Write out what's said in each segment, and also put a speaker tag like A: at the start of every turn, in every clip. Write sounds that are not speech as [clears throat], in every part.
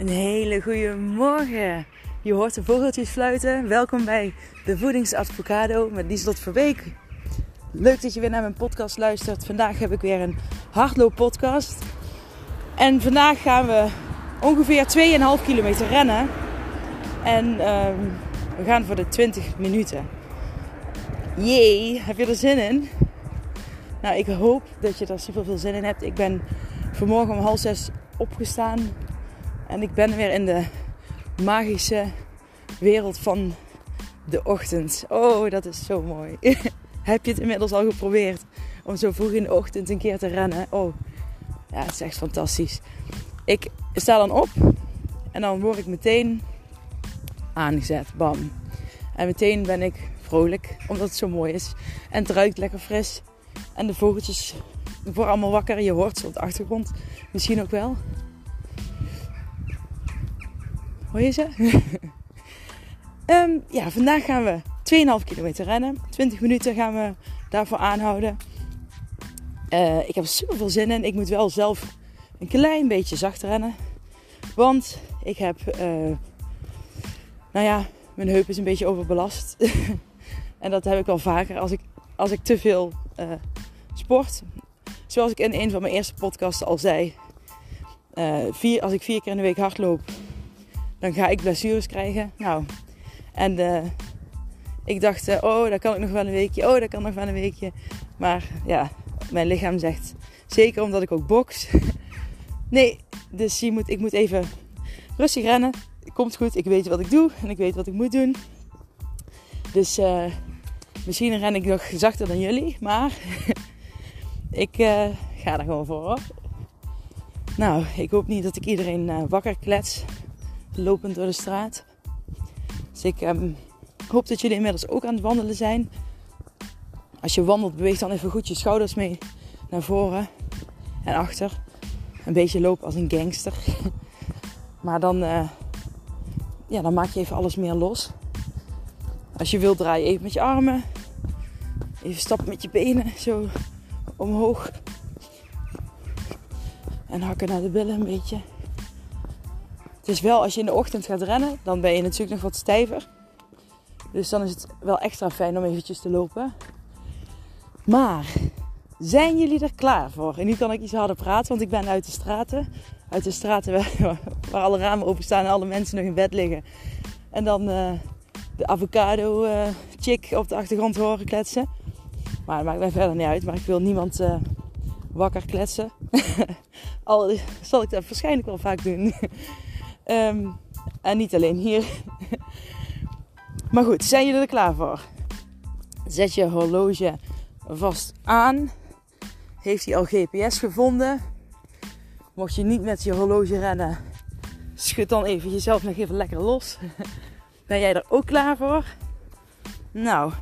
A: Een hele goede morgen. Je hoort de vogeltjes fluiten. Welkom bij de Voedingsadvocado met Lieslot Verbeek. Leuk dat je weer naar mijn podcast luistert. Vandaag heb ik weer een hardlooppodcast. En vandaag gaan we ongeveer 2,5 kilometer rennen. En ehm, we gaan voor de 20 minuten. Jee, heb je er zin in? Nou, ik hoop dat je er super veel zin in hebt. Ik ben vanmorgen om half zes opgestaan. En ik ben weer in de magische wereld van de ochtend. Oh, dat is zo mooi. [laughs] Heb je het inmiddels al geprobeerd om zo vroeg in de ochtend een keer te rennen? Oh, ja, het is echt fantastisch. Ik sta dan op en dan word ik meteen aangezet. Bam. En meteen ben ik vrolijk, omdat het zo mooi is. En het ruikt lekker fris. En de vogeltjes worden allemaal wakker. Je hoort ze op de achtergrond misschien ook wel. Hoor je ze? um, [laughs] ja, vandaag gaan we 2,5 kilometer rennen. 20 minuten gaan we daarvoor aanhouden. Uh, ik heb er super veel zin in. Ik moet wel zelf een klein beetje zacht rennen. Want ik heb, uh, nou ja, mijn heup is een beetje overbelast. [laughs] en dat heb ik wel vaker als ik, als ik te veel uh, sport. Zoals ik in een van mijn eerste podcasts al zei. vier, als ik vier keer in de week hardloop, dan ga ik blessures krijgen. Nou, en uh, ik dacht, uh, oh, dat kan ik nog wel een weekje. Oh, dat kan nog wel een weekje. Maar ja, mijn lichaam zegt, zeker omdat ik ook box. [laughs] nee, dus je moet, ik moet even rustig rennen. Komt goed, ik weet wat ik doe en ik weet wat ik moet doen. Dus uh, misschien ren ik nog zachter dan jullie, maar [laughs] ik ga er gewoon voor hoor. Nou, ik hoop niet dat ik iedereen wakker klets lopend door de straat. Dus ik um, hoop dat jullie inmiddels ook aan het wandelen zijn. Als je wandelt, beweeg dan even goed je schouders mee naar voren en achter. Een beetje lopen als een gangster. [laughs] maar dan, uh, ja, dan maak je even alles meer los. Als je wilt, draai je even met je armen. Even stappen met je benen, zo omhoog. En hakken naar de billen een beetje. Dus wel als je in de ochtend gaat rennen, dan ben je natuurlijk nog wat stijver. Dus dan is het wel extra fijn om eventjes te lopen. Maar zijn jullie er klaar voor? En nu kan ik iets harder praten, want ik ben uit de straten. Uit de straten [laughs] waar, alle ramen openstaan en alle mensen nog in bed liggen. En dan uh, de avocado uh, chick op de achtergrond horen kletsen. Maar dat maakt mij verder niet uit. Maar ik wil niemand uh, wakker kletsen. [laughs] Al zal ik dat waarschijnlijk wel vaak doen. [laughs] Um, en niet alleen hier. [laughs] maar goed, zijn jullie er klaar voor? Zet je horloge vast aan. Heeft hij al GPS gevonden? Mocht je niet met je horloge rennen, schud dan even jezelf nog even lekker los. [laughs] Ben jij er ook klaar voor? Nou,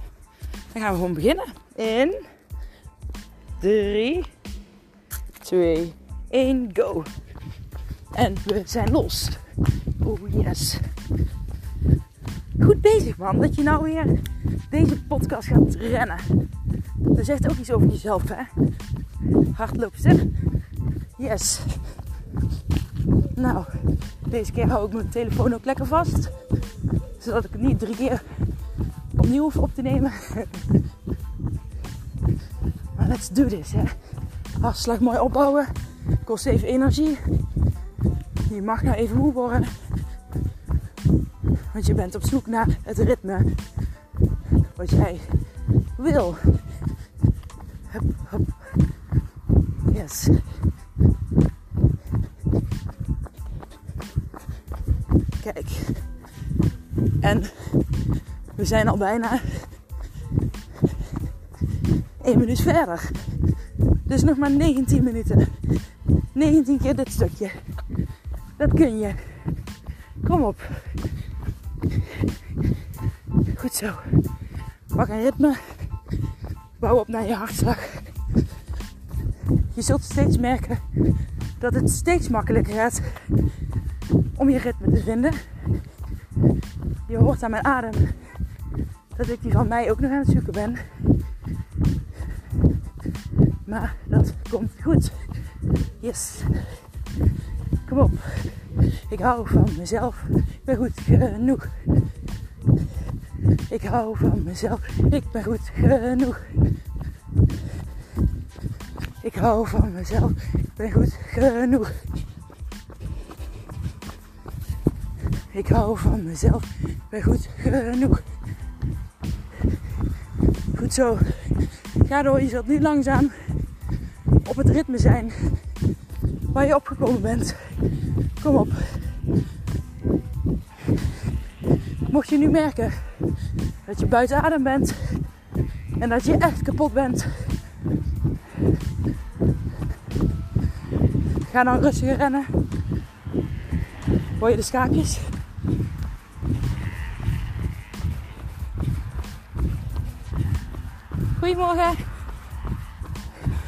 A: dan gaan we gewoon beginnen. In 3, 2, 1, go. En we zijn los. Oh yes. Goed bezig man, dat je nou weer deze podcast gaat rennen. Dat zegt ook iets over jezelf hè. Hardloopster. Yes. Nou, deze keer hou ik mijn telefoon ook lekker vast. Zodat ik het niet drie keer opnieuw hoef op te nemen. [laughs] Maar let's do this hè. Hartslag mooi opbouwen. Kost even energie. Je mag nou even moe worden. Want je bent op zoek naar het ritme wat jij wil. Hup, hup. Yes. Kijk. En we zijn al bijna 1 minuut verder. Dus nog maar 19 minuten. 19 keer dit stukje. Dat kun je. Kom op. Goed zo. Pak een ritme. Bouw op naar je hartslag. Je zult steeds merken dat het steeds makkelijker gaat om je ritme te vinden. Je hoort aan mijn adem dat ik die van mij ook nog aan het zoeken ben. Maar dat komt goed. Yes. Kom op. Ik hou van mezelf. Ik ben goed genoeg. Ik hou van mezelf. Ik ben goed genoeg. Ik hou van mezelf. Ik ben goed genoeg. Ik hou van mezelf. Ik ben goed genoeg. Goed zo. Ga door. Je zult nu langzaam op het ritme zijn waar je opgekomen bent. Kom op. Mocht je nu merken dat je buiten adem bent en dat je echt kapot bent, ga dan rustiger rennen. Hoor je de schaapjes? Goedemorgen.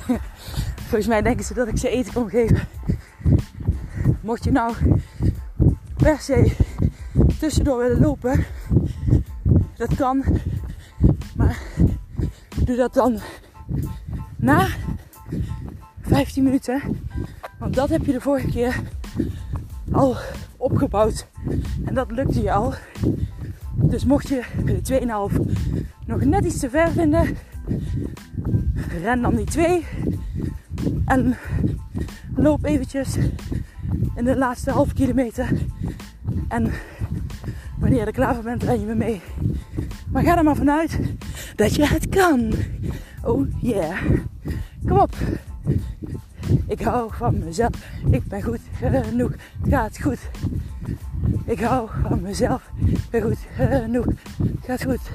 A: [laughs] Volgens mij denken ze dat ik ze eten kom geven. Mocht je nou per se tussendoor willen lopen, dat kan. Maar doe dat dan na 15 minuten. Want dat heb je de vorige keer al opgebouwd. En dat lukte je al. Dus mocht je de 2,5 nog net iets te ver vinden, ren dan die 2. En loop eventjes in de laatste half kilometer. En wanneer je er klaar voor bent, ren je me mee. Maar ga er maar vanuit dat je het kan. Oh yeah. Kom op. Ik hou van mezelf. Ik ben goed genoeg. Het gaat goed. Ik hou van mezelf. Ik ben goed genoeg. Het gaat goed.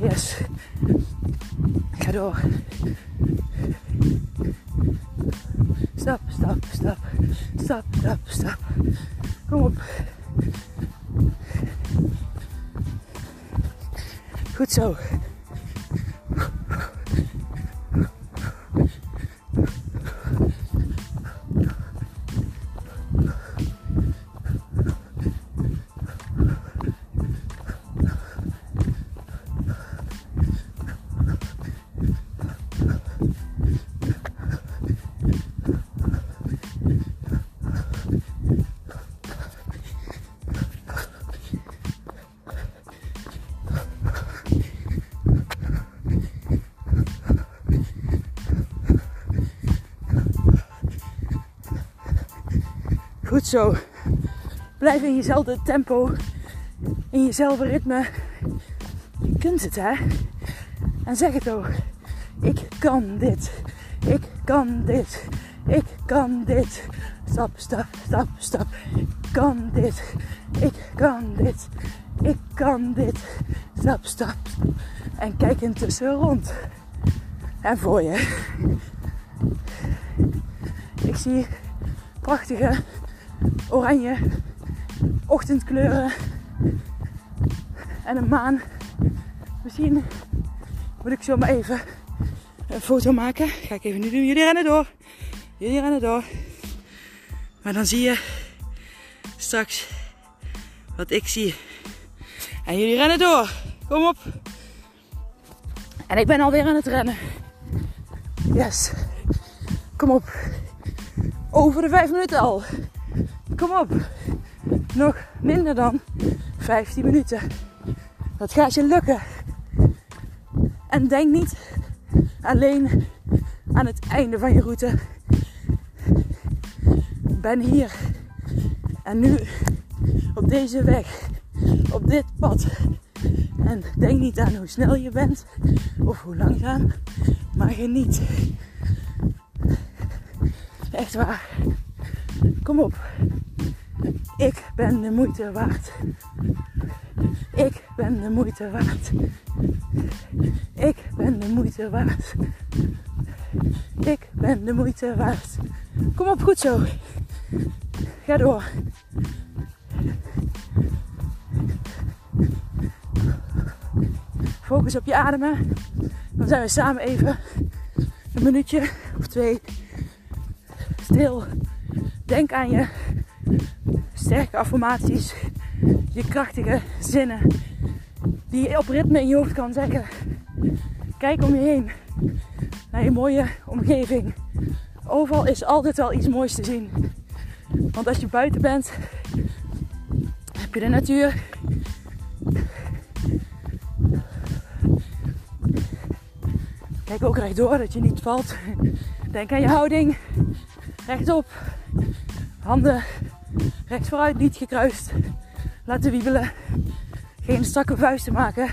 A: Yes. Ga door. Stap, stap, stap. Stap, stap, stap. Kom op. Goed zo. Zo. Blijf in jezelfde tempo, in jezelfde ritme. Je kunt het, hè? En zeg het ook. Ik kan dit. Ik kan dit. Ik kan dit. Stap, stap, stap, stap. Ik kan dit. Ik kan dit. Ik kan dit. Stap, stap. En kijk intussen rond. En voor je. Ik zie prachtige oranje ochtendkleuren en een maan. Misschien moet ik zo maar even een foto maken. Ga ik even nu doen. Jullie rennen door. Jullie rennen door. Maar dan zie je straks wat ik zie. En jullie rennen door. Kom op. En ik ben alweer aan het rennen. Yes. Kom op. Over de vijf minuten al. Kom op. Nog minder dan 15 minuten. Dat gaat je lukken. En denk niet alleen aan het einde van je route. Ben hier. En nu op deze weg. Op dit pad. En denk niet aan hoe snel je bent. Of hoe langzaam. Maar geniet. Echt waar. Kom op. Ik ben de moeite waard. Ik ben de moeite waard. Ik ben de moeite waard. Ik ben de moeite waard. Kom op, goed zo. Ga door. Focus op je ademen. Dan zijn we samen even een minuutje of twee stil. Denk aan je sterke affirmaties, je krachtige zinnen die je op ritme in je hoofd kan zeggen. Kijk om je heen naar je mooie omgeving. Overal is altijd wel iets moois te zien. Want als je buiten bent, heb je de natuur. Kijk ook rechtdoor, dat je niet valt. Denk aan je houding. Rechtop. Handen rechts vooruit, niet gekruist. Laten wiebelen. Geen strakke vuisten maken.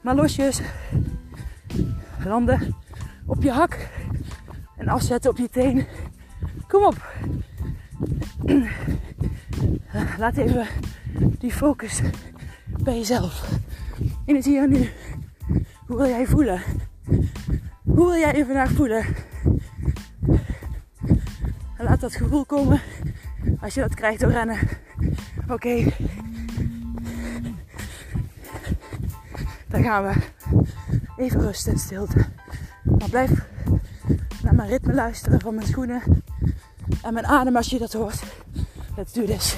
A: Maar losjes. Landen op je hak. En afzetten op je teen. Kom op. [clears throat] Laat even die focus bij jezelf. In het hier en nu. Hoe wil jij voelen? Hoe wil jij je vandaag voelen? En laat dat gevoel komen als je dat krijgt door rennen. Oké. Dan gaan we even rusten en stilte. Maar blijf naar mijn ritme luisteren van mijn schoenen en mijn adem als je dat hoort. Let's do this.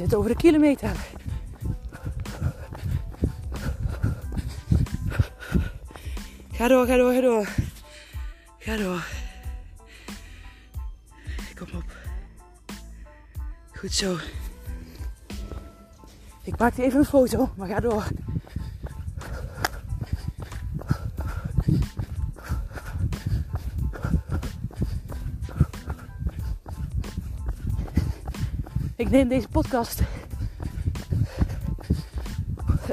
A: Je zit over de kilometer. Ga door, ga door, ga door. Ga door. Kom op. Goed zo. Ik maak even een foto, maar ga door. Ik neem deze podcast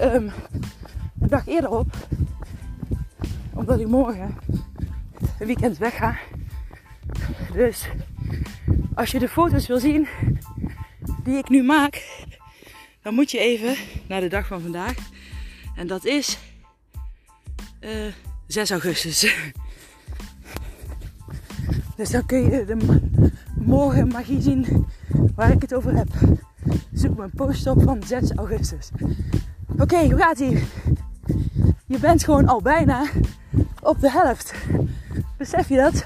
A: um, een dag eerder op. Omdat ik morgen een weekend weg ga. Dus als je de foto's wil zien die ik nu maak, dan moet je even naar de dag van vandaag. En dat is uh, 6 augustus. Dus dan kun je de morgen magie zien waar ik het over heb. Zoek mijn post op van 6 augustus. Oké, hoe gaat ie? Je bent gewoon al bijna op de helft. Besef je dat?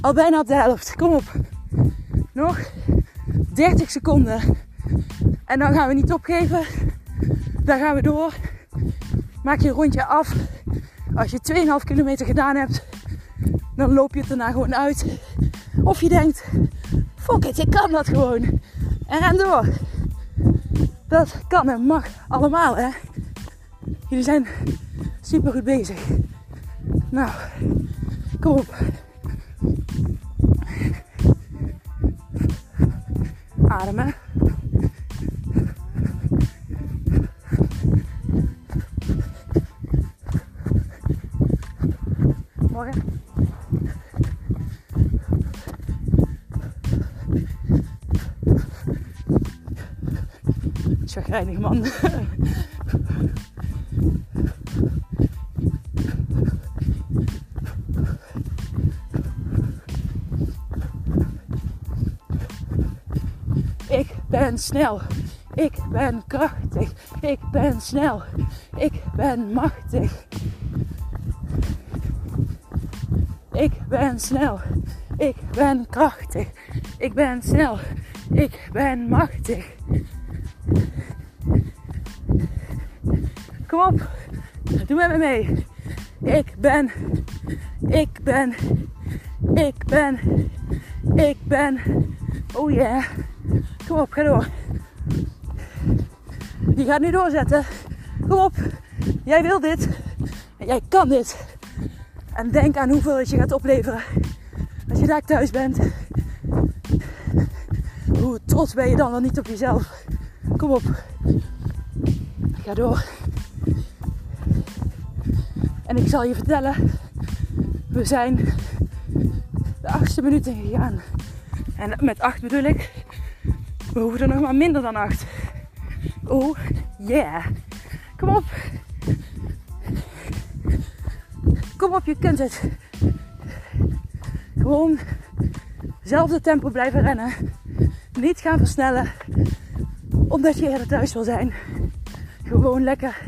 A: Al bijna op de helft. Kom op. Nog 30 seconden. En dan gaan we niet opgeven. Dan gaan we door. Maak je een rondje af. Als je 2,5 kilometer gedaan hebt, dan loop je het daarna gewoon uit. Of je denkt, fuck it, ik kan dat gewoon. En ren door. Dat kan en mag allemaal, hè. Jullie zijn super goed bezig. Nou, kom op. Ademen. Morgen. Man. [laughs] Ik ben snel. Ik ben krachtig. Ik ben snel. Ik ben machtig. Ik ben snel. Ik ben krachtig. Ik ben snel. Ik ben machtig. Kom op. Doe met me mee. Ik ben. Ik ben. Ik ben. Ik ben. Oh yeah. Kom op, ga door. Die gaat nu doorzetten. Kom op. Jij wil dit. En jij kan dit. En denk aan hoeveel het je gaat opleveren. Als je daar thuis bent. Hoe trots ben je dan wel niet op jezelf? Kom op. Ga door. En ik zal je vertellen, we zijn de achtste minuut gegaan. En met acht bedoel ik, we hoeven er nog maar minder dan acht. Oh, Yeah. Kom op. Kom op, je kunt het. Gewoon zelfde tempo blijven rennen. Niet gaan versnellen. Omdat je eerder thuis wil zijn. Gewoon lekker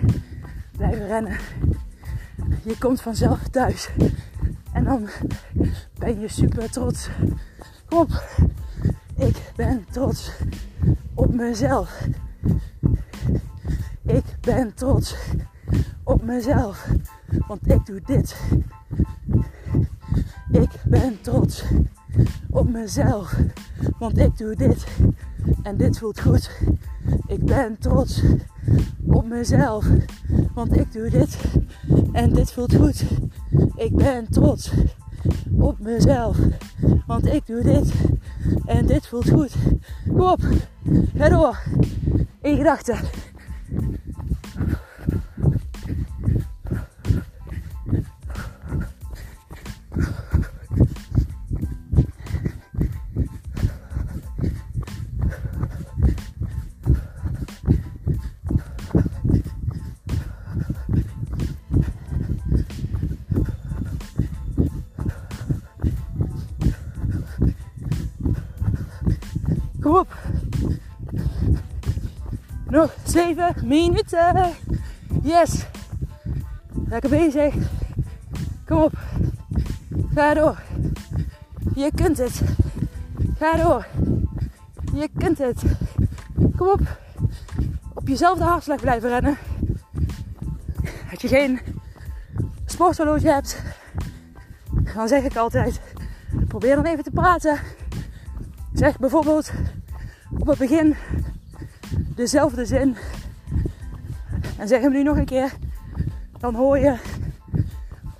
A: blijven rennen. Je komt vanzelf thuis. En dan ben je super trots. Op. Ik ben trots op mezelf. Ik ben trots op mezelf. Want ik doe dit. Ik ben trots op mezelf. Want ik doe dit. En dit voelt goed. Ik ben trots op mezelf. Want ik doe dit. En dit voelt goed. Ik ben trots op mezelf. Want ik doe dit. En dit voelt goed. Kom op. Ga door. In gedachten. 7 minuten. Yes. Lekker bezig. Kom op. Ga door. Je kunt het. Ga door. Je kunt het. Kom op. Op jezelfde hartslag blijven rennen. Als je geen sporthorloge hebt, dan zeg ik altijd: probeer dan even te praten. Zeg bijvoorbeeld op het begin dezelfde zin. En zeg hem nu nog een keer. Dan hoor je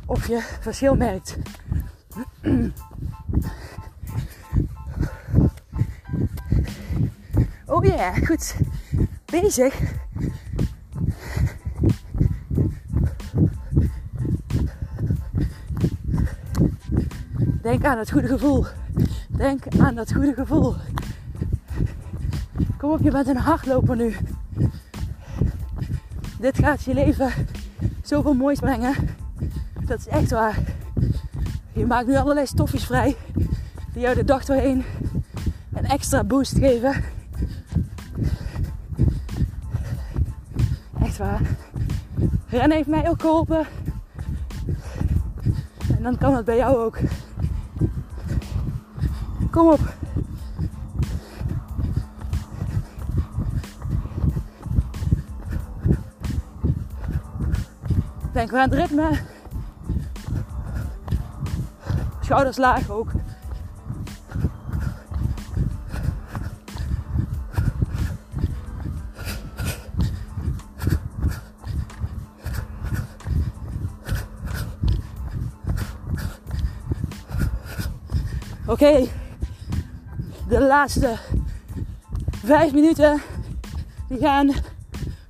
A: of je verschil merkt. Oh ja, yeah, goed. Bezig. Denk aan het goede gevoel. Denk aan dat goede gevoel. Kom op, je bent een hardloper nu. Dit gaat je leven zoveel moois brengen. Dat is echt waar. Je maakt nu allerlei stofjes vrij die jou de dag doorheen een extra boost geven. Echt waar. Rennen heeft mij ook geholpen. En dan kan het bij jou ook. Kom op. Denk weer aan het ritme. Schouders laag ook. Oké, de laatste vijf minuten die gaan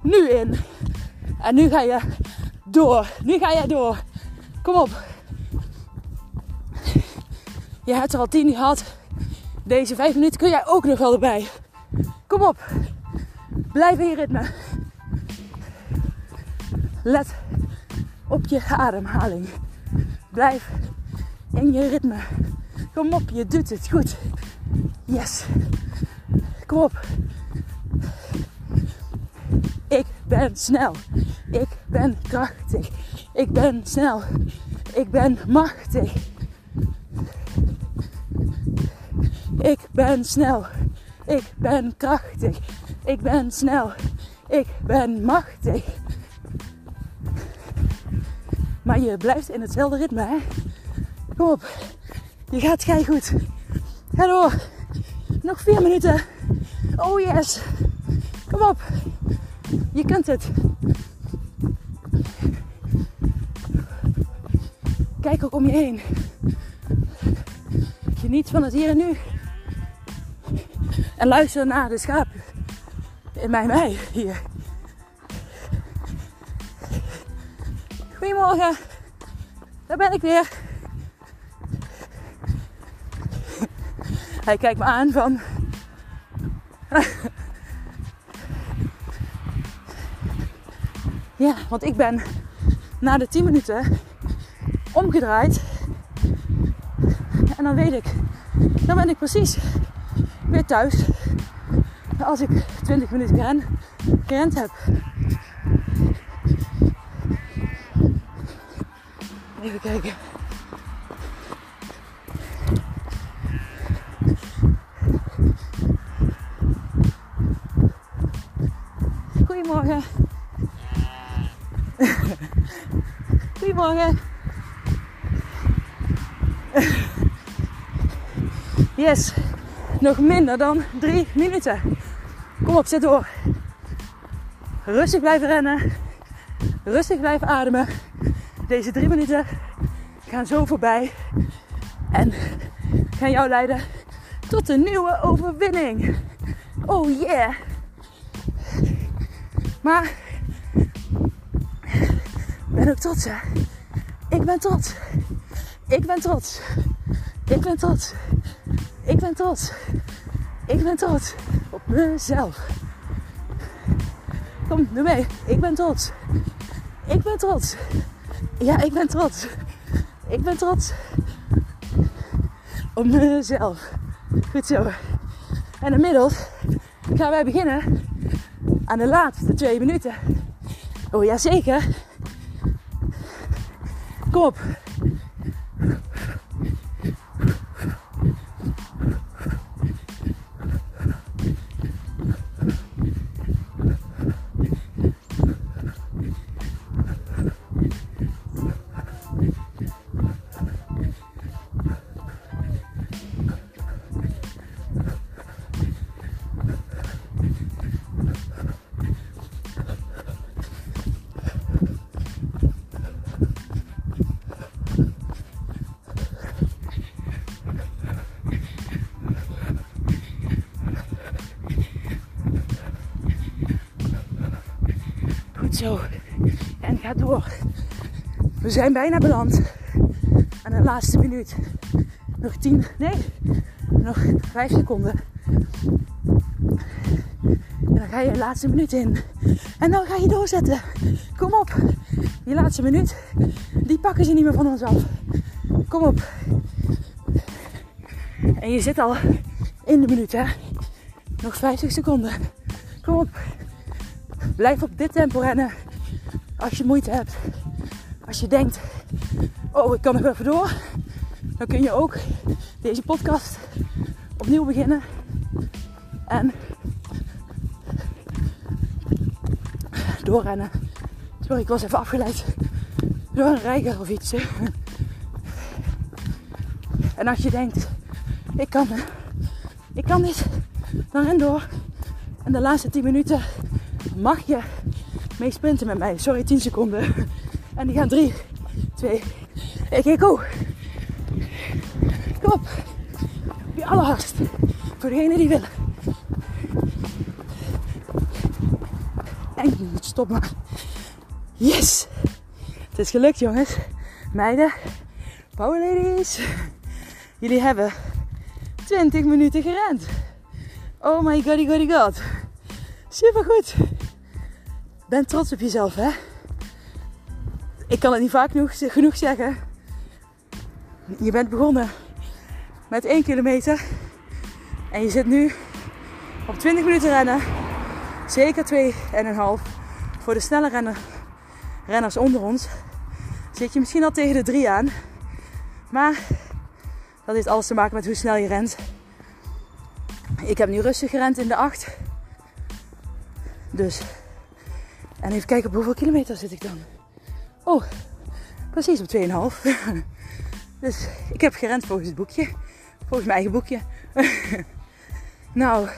A: nu in. En nu ga je door. Nu ga je door. Kom op. Je hebt er al tien gehad. Deze vijf minuten kun jij ook nog wel erbij. Kom op. Blijf in je ritme. Let op je ademhaling. Blijf in je ritme. Kom op, je doet het goed. Yes. Kom op. Ik ben snel. Ik ben krachtig. Ik ben snel. Ik ben machtig. Ik ben snel. Ik ben krachtig. Ik ben snel. Ik ben machtig. Maar je blijft in hetzelfde ritme, hè? Kom op. Je gaat gij goed. Door. Nog vier minuten. Oh yes. Kom op. Je kunt het. Kijk ook om je heen. Geniet van het hier en nu. En luister naar de schapen in mijn mij hier. Goedemorgen. Daar ben ik weer. Hij kijkt me aan van. [laughs] Ja, want ik ben na de 10 minuten omgedraaid. En dan weet ik, dan ben ik precies weer thuis. Als ik 20 minuten geren, gerend heb. Even kijken. Goedemorgen. [laughs] Goedemorgen. Yes, nog minder dan drie minuten. Kom op, zit door. Rustig blijven rennen. Rustig blijven ademen. Deze drie minuten gaan zo voorbij. En gaan jou leiden tot een nieuwe overwinning. Oh yeah. Maar ben ook trots hè. Ik ben trots. Ik ben trots. Ik ben trots. Ik ben trots. Ik ben trots op mezelf. Kom, doe mee. Ik ben trots. Ik ben trots. Ja, ik ben trots. Ik ben trots op mezelf. Goed zo. En inmiddels gaan wij beginnen aan de laatste twee minuten. Oh ja, zeker. Kom op. Zo. En ga door. We zijn bijna beland. Aan de laatste minuut. Nog 10, nee, nog 5 seconden. En dan ga je de laatste minuut in. En dan ga je doorzetten. Kom op. Die laatste minuut, die pakken ze niet meer van ons af. Kom op. En je zit al in de minuut, hè. Nog 50 seconden. Kom op. Blijf op dit tempo rennen. Als je moeite hebt. Als je denkt, oh ik kan nog even door. Dan kun je ook deze podcast opnieuw beginnen. En doorrennen. Sorry, ik was even afgeleid door een rijker of iets. En als je denkt, ik kan, ik kan dit, dan ren door. En de laatste 10 minuten mag je mee sprinten met mij. Sorry, 10 seconden. En die gaan 3, 2, 1, go. Kom op. Je allerhardst. Voor degene die willen. En stop maar. Yes. Het is gelukt jongens. Meiden. Power ladies. Jullie hebben 20 minuten gerend. Oh my god, god, god. Super goed. Ben trots op jezelf, hè? Ik kan het niet vaak genoeg, zeggen. Je bent begonnen met 1 kilometer. En je zit nu op 20 minuten rennen. Zeker 2,5. Voor de snelle renner, renners onder ons zit je misschien al tegen de 3 aan. Maar dat heeft alles te maken met hoe snel je rent. Ik heb nu rustig gerend in de 8. Dus. En even kijken op hoeveel kilometer zit ik dan. Oh, precies op 2,5. [laughs] dus ik heb gerend volgens het boekje. Volgens mijn eigen boekje. [laughs] nou,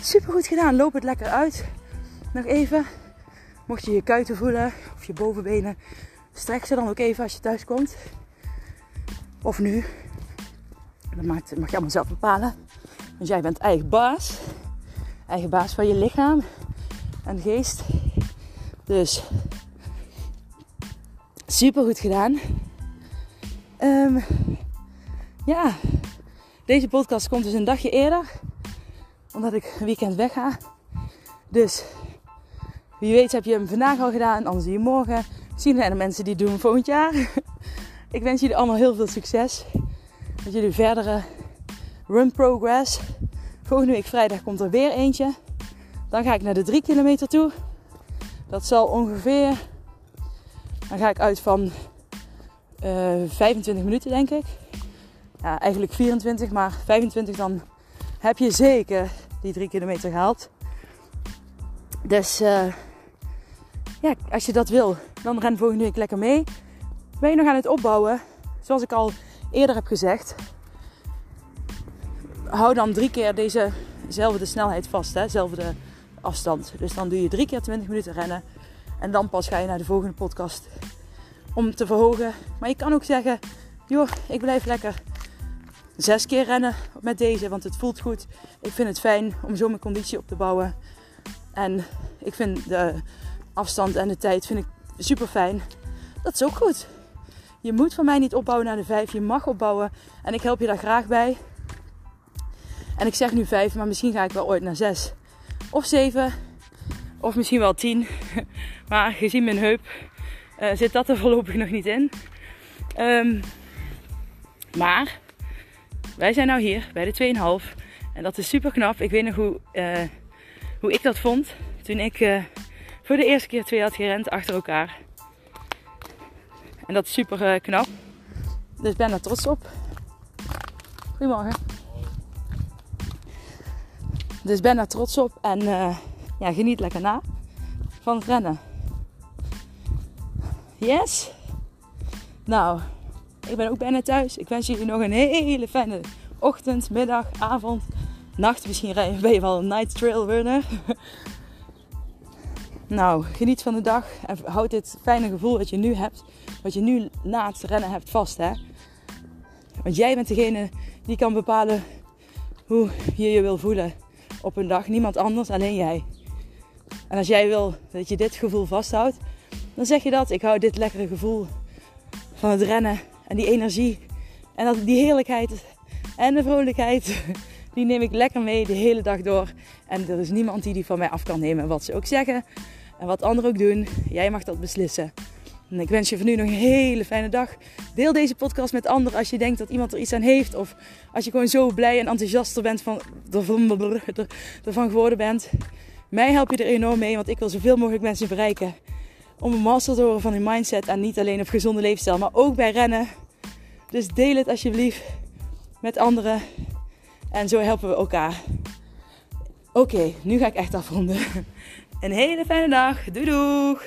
A: super goed gedaan. Loop het lekker uit. Nog even. Mocht je je kuiten voelen of je bovenbenen, strek ze dan ook even als je thuis komt. Of nu. Dat mag je allemaal zelf bepalen. Want jij bent eigen baas eigen baas van je lichaam en geest. Dus super goed gedaan. Um, ja, deze podcast komt dus een dagje eerder, omdat ik weekend wegga. Dus Wie weet heb je hem vandaag al gedaan, anders zie je morgen. Misschien zijn er mensen die doen volgend jaar. [laughs] ik wens jullie allemaal heel veel succes. Met jullie verdere run progress. Volgende week vrijdag komt er weer eentje. Dan ga ik naar de 3 kilometer toe. Dat zal ongeveer. Dan ga ik uit van uh, eh, 25 minuten, denk ik. Ja, eigenlijk 24, maar 25 dan heb je zeker die 3 kilometer gehaald. Dus uh, ja, als je dat wil, dan ren volgende week lekker mee. Ben je nog aan het opbouwen? Zoals ik al eerder heb gezegd, hou dan drie keer dezezelfde snelheid vast, hè, dezelfde afstand. Dus dan doe je drie keer 20 minuten rennen en dan pas ga je naar de volgende podcast om te verhogen. Maar je kan ook zeggen, joh, ik blijf lekker zes keer rennen met deze, want het voelt goed. Ik vind het fijn om zo mijn conditie op te bouwen. En ik vind de afstand en de tijd vind ik super fijn. Dat is ook goed. Je moet van mij niet opbouwen naar de vijf. Je mag opbouwen. En ik help je daar graag bij. En ik zeg nu vijf, maar misschien ga ik wel ooit naar zes. Of zeven. Of misschien wel tien. [laughs] Maar gezien mijn heup uh, zit dat er voorlopig nog niet in. Um, maar wij zijn nou hier bij de 2,5. En dat is super knap. Ik weet nog hoe, uh, hoe ik dat vond. Toen ik uh, voor de eerste keer twee had gerend achter elkaar. En dat is super knap. Dus ben er trots op. Goedemorgen. Dus ben daar trots op en uh, ja, geniet lekker na van het rennen. Yes? Nou, ik ben ook bijna thuis. Ik wens jullie nog een hele fijne ochtend, middag, avond, nacht. Misschien ben je wel een night trail runner. [laughs] nou, geniet van de dag en houd dit fijne gevoel wat je nu hebt, wat je nu na het rennen hebt vast. Hè? Want jij bent degene die kan bepalen hoe je je wil voelen op een dag. Niemand anders, alleen jij. En als jij wil dat je dit gevoel vasthoudt, dan zeg je dat. Ik hou dit lekkere gevoel van het rennen en die energie en dat, die heerlijkheid en de vrolijkheid, [laughs] die neem ik lekker mee de hele dag door. En er is niemand die die van mij af kan nemen. Wat ze ook zeggen en wat anderen ook doen, jij mag dat beslissen. Ik wens je van nu nog een hele fijne dag. Deel deze podcast met anderen als je denkt dat iemand er iets aan heeft. Of als je gewoon zo blij en enthousiaster bent van, ervan geworden bent. Mij help je er enorm mee, want ik wil zoveel mogelijk mensen bereiken. Om een master te horen van hun mindset. En niet alleen op gezonde leefstijl, maar ook bij rennen. Dus deel het alsjeblieft met anderen. En zo helpen we elkaar. Oké, nu ga ik echt afronden. [laughs] Een hele fijne dag. Doei doeg!